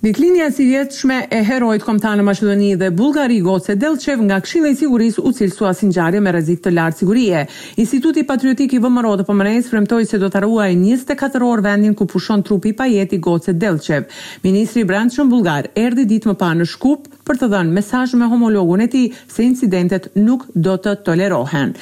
Ditëlindja e sivjetshme e heroit kombëtar në Maqedoni dhe Bullgari, Goce Dellçev, nga Këshilli i Sigurisë u cilësua si ngjarje me rrezik të lartë sigurie. Instituti Patriotik i VMRO-DPMNE-së premtoi se do ta ruajë njëzet e katër orë vendin ku pushon trupi i pajetë i Goce Dellçev. Ministri i Brendshëm bullgar erdhi ditë më parë në Shkup, për të dhënë mesazh me homologun e tij se incidentet nuk do të tolerohen.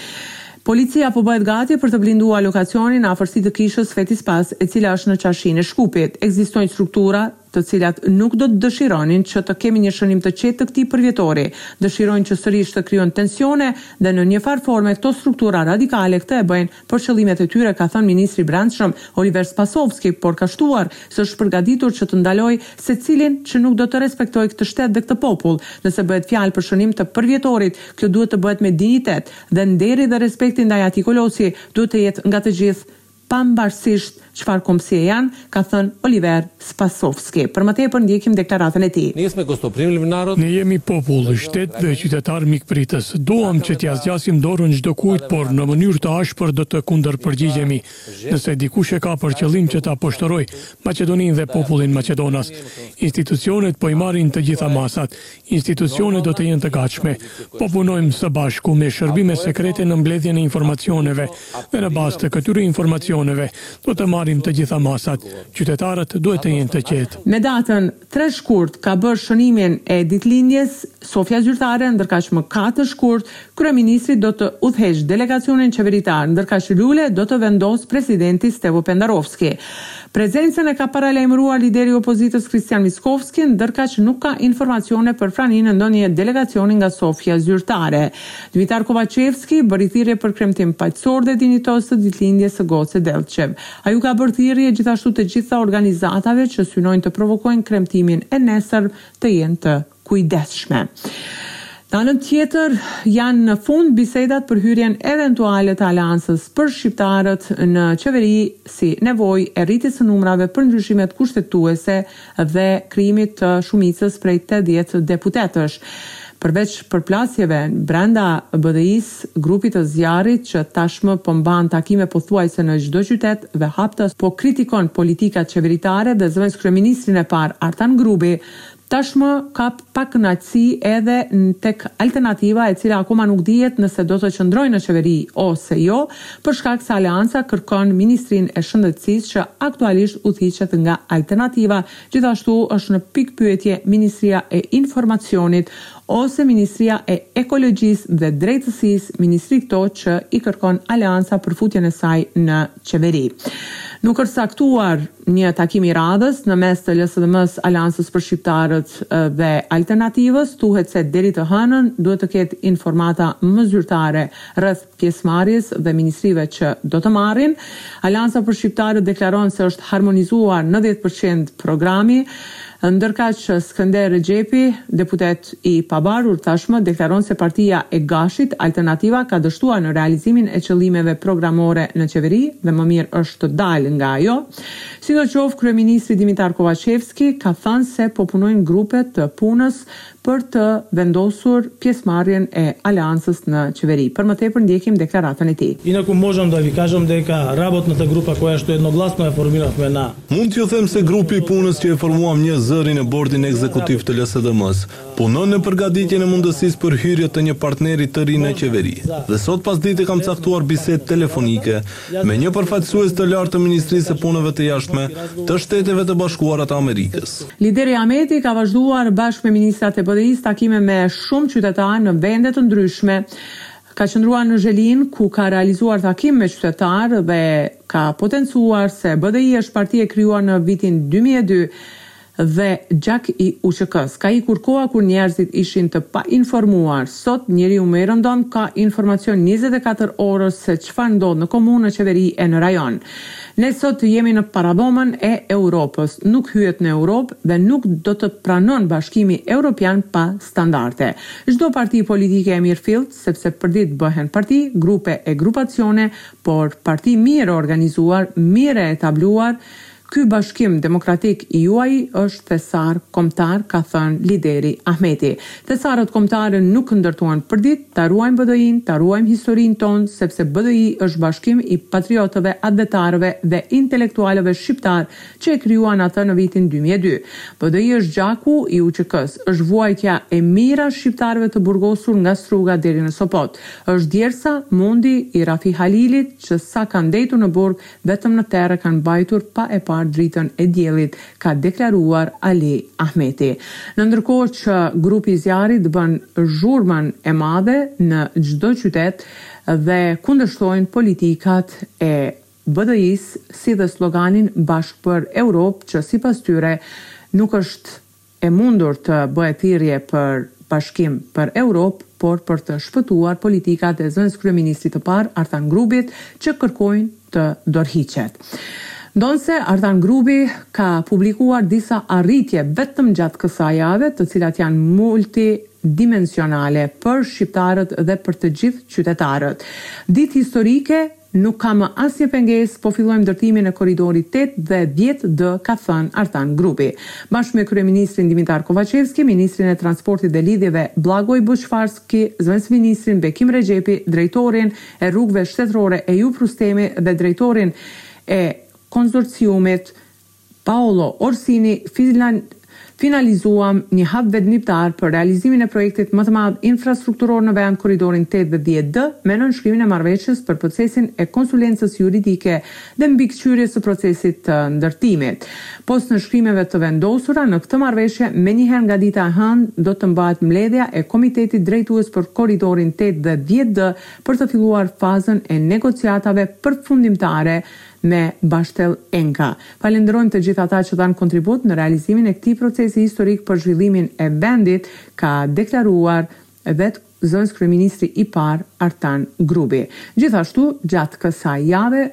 Policia po bëhet gati për të blinduar lokacionin në afërsi të kishës Sveti Spas e cila është në Çarshinë e Shkupit. Ekzistojnë struktura të cilat nuk do të dëshironin që të kemi një shënim të qetë të këtij përvjetori. Dëshirojnë që sërish të krijojnë tensione dhe në njëfarë forme këto struktura radikale këtë e bëjnë për qëllimet e tyre, ka thënë ministri i Brendshëm, Oliver Spasovski, por ka shtuar se është përgatitur që të ndalojë secilin që nuk do të respektojë këtë shtet dhe këtë popull. Nëse bëhet fjalë për shënim të përvjetorit, kjo duhet të bëhet me dinjitet dhe nderi dhe respekti ndaj atij kolosi duhet të jetë nga të gjithë pavarësisht Çfarë kombësie janë, ka thënë Oliver Spasovski. Për më tepër ndjekim deklaratën e tij. Nie sme gostoprimliv narod. Ne jemi popull, shtet dhe qytetarë mikpritës. Duam që t'ia zgjasim dorën çdokujt, por në mënyrë të ashpër do të kundërpërgjigjemi, nëse dikush e ka për qëllim që ta poshtërojë Maqedoninë dhe popullin maqedonas. Institucionet po i marrin të gjitha masat. Institucionet do të jenë të gatshme. Po punojmë së bashku me shërbimet sekrete në mbledhjen e informacioneve dhe në bazë të këtyre informacioneve do të marrim të gjitha masat. Qytetarët duhet të jenë të qetë. Me datën tre shkurt ka bërë shënimin e ditëlindjes Sofja zyrtare, ndërkaq më katër shkurt Kryeministri do të udhëheqë delegacionin qeveritar, ndërkaq lule do të vendosë presidenti Stevo Pendarovski. Prezencën e ka paralajmëruar lideri i opozitës Hristijan Mickoski, ndërkaq nuk ka informacione për praninë e ndonjë delegacioni nga Sofja zyrtare. Dimitar Kovaçevski bëri thirrje për kremtim paqësor dhe dinjitoz të ditëlindjes së Goce Dellçev. Ai u ka bërë thirrje gjithashtu të gjitha organizatave që synojnë të provokojnë kremtimin e nesër të jenë të. kujdesshme. Në anën tjetër, janë në fund bisedat për hyrjen eventuale të Aleancës për Shqiptarët në Qeveri si nevojë e rritjes së numrave për ndryshimet kushtetuese dhe krijimit të shumicës prej tetëdhjetë deputetësh. Përveç përplasjeve brenda BDI-së, Grupit të Zjarrit që tashmë po mban takime pothuajse në çdo qytet dhe haptas po kritikon politikat qeveritare dhe zëvendëskryeministrin e parë Artan Grubi, Tashmë ka pakënaqësi edhe tek Alternativa e cila akoma nuk dihet nëse do të qëndrojë në qeveri ose jo, për shkak se aleanca kërkon Ministrinë e Shëndetësisë që aktualisht udhëhiqet nga Alternativa, gjithashtu është në pikëpyetje Ministria e Informacionit ose Ministria e Ekologjisë dhe Drejtësisë, ministri këto që i kërkon aleanca për futjen e saj në qeveri. Nuk është caktuar. Një takim i radhës në mes të LSDM-së, Aleancës për Shqiptarët dhe Alternativës, thuhet se deri të hënën duhet të ketë informata më zyrtare rreth pjesëmarrjes dhe ministrive që do të marrin. Aleanca për Shqiptarët deklaron se është harmonizuar nëntëdhjetë përqind programi. Ndërkaq, Skënder Rexhepi, deputet i pavarur tashmë, deklaron se partia e Gashit, Alternativa, ka dështuar në realizimin e qëllimeve programore në qeveri dhe më mirë është të dalë nga ajo. Sidoqoftë, kryeministri Dimitar Kovaçevski ka thënë se po punojnë grupe të punës për të vendosur pjesëmarrjen e Aleancës në Qeveri. Për më tepër ndjekim deklaratën e tij. Inaku mozham da vi kazham deka rabotnata grupa koja shto ednoglasno ja formiravme na. Mund t'ju them se grupi i punës që e formuam njëzëri në Bordin Ekzekutiv të LSDM-së, punon në përgatitjen e mundësisë për hyrje të një partneri të ri në Qeveri. Dhe sot pasdite kam caktuar bisedë telefonike me një përfaqësues të lartë të Ministrisë së Punëve të Jashtme të Shteteve të Bashkuara të Amerikës. Lideri Ahmeti ka vazhduar bashkë me ministrat e BDI-së takime me shumë qytetarë në vende të ndryshme. Ka qëndruar në Zhelinë, ku ka realizuar takim me qytetarë dhe ka potencuar se BDI është parti e krijuar në vitin dy mijë e dy dhe gjak i UÇK-së. Ka ikur koha kur njerëzit ishin të painformuar. Sot njeriu më i rëndomtë ka informacion njëzet e katër orës se çfarë ndodh në komunë, në qeveri e në rajon. Ne sot jemi në paradhomën e Europës. Nuk hyhet në Europë dhe nuk të pranon Bashkimi Europian pa standarde. Çdo parti politike e mirëfilltë, sepse përditë bëhen parti, grupe e grupacione, por parti mirë e organizuar, mirë e etabluar, Ky bashkim demokratik i juaji është thesar kombëtar, ka thënë lideri Ahmeti. Thesarët kombëtarë nuk ndërtohen përditë, ta ruajmë BDI-në, ta ruajmë historinë tonë, sepse BDI është bashkim i patriotëve, atdhetarëve dhe intelektualëve shqiptarë që e krijuan atë në vitin dy mijë e dy. BDI është gjaku i UÇK-së, është vuajtja e mijëra shqiptarëve të burgosur nga Struga deri në Sopot, është djersa, mundi, i Rafi Halilit që sa ka ndejtur në burg, Vetëm në terr e kanë mbajtur pa e parë dritën e diellit, ka deklaruar Ali Ahmeti. Në ndërkohë që grupi i zjarrit bën zhurmën e madhe në çdo qytet dhe kundërshtojnë politikat e BDI-së si dhe sloganin Bashkë për Europë që sipas tyre nuk është e mundur të bëhet thirrje për bashkim për Europë, por për të shpëtuar politikat e zëvendëskryeministrit të parë, Artan Grubit, që kërkojnë të dorëhiqet. Ndonëse Artan Grubi ka publikuar disa arritje vetëm gjatë kësaj jave, të cilat janë multidimensionale për shqiptarët dhe për të gjithë qytetarët. Ditë historike Nuk ka më asnjë pengesë, po fillojmë ndërtimin e korridorit tetë dhe dhjetë D, ka thënë Artan Grubi. Bashkë me kryeministrin Dimitar Kovaçevski, ministrin e Transportit dhe Lidhjeve Bllagoj Boçvarski, zëvendësministrin Bekim Rexhepi, drejtorin e Rrugëve Shtetërore Ejup Rustemi dhe drejtorin e Konsorciumit Paolo Orsini Finalizuam një hap vendimtar për realizimin e projektit më të madh infrastrukturor në vend, korridorin tetë dhe dhjetë D, me nënshkrimin e marrëveshjes për procesin e konsulencës juridike dhe mbikëqyrjes së procesit të ndërtimit. Pas nënshkrimeve të vendosura në këtë marrëveshje, menjëherë nga dita e hënë do të mbahet mbledhja e Komitetit Drejtues për Korridorin tetë dhe dhjetë D për të filluar fazën e negociatave përfundimtare me Bechtel Enka. Falënderojmë të gjithë ata që dhanë kontribut në realizimin e këtij procesi historik për zhvillimin e vendit, ka deklaruar vetë zëvendëskryeministri i parë, Artan Grubi. Gjithashtu, gjatë kësaj jave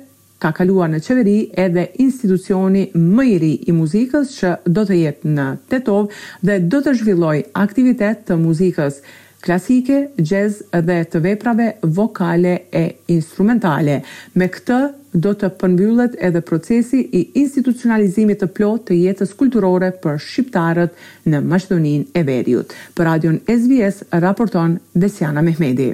ka kaluar në Qeveri edhe institucioni më i ri i muzikës që do të jetë në Tetovë dhe do të zhvillojë aktivitet të muzikës klasike, jazz dhe të veprave vokale e instrumentale. Me këtë do të përmbyllet edhe procesi i institucionalizimit të plotë të jetës kulturore për shqiptarët në Maqedoninë e Veriut. Për Radion SBS raporton Besiana Mehmedi.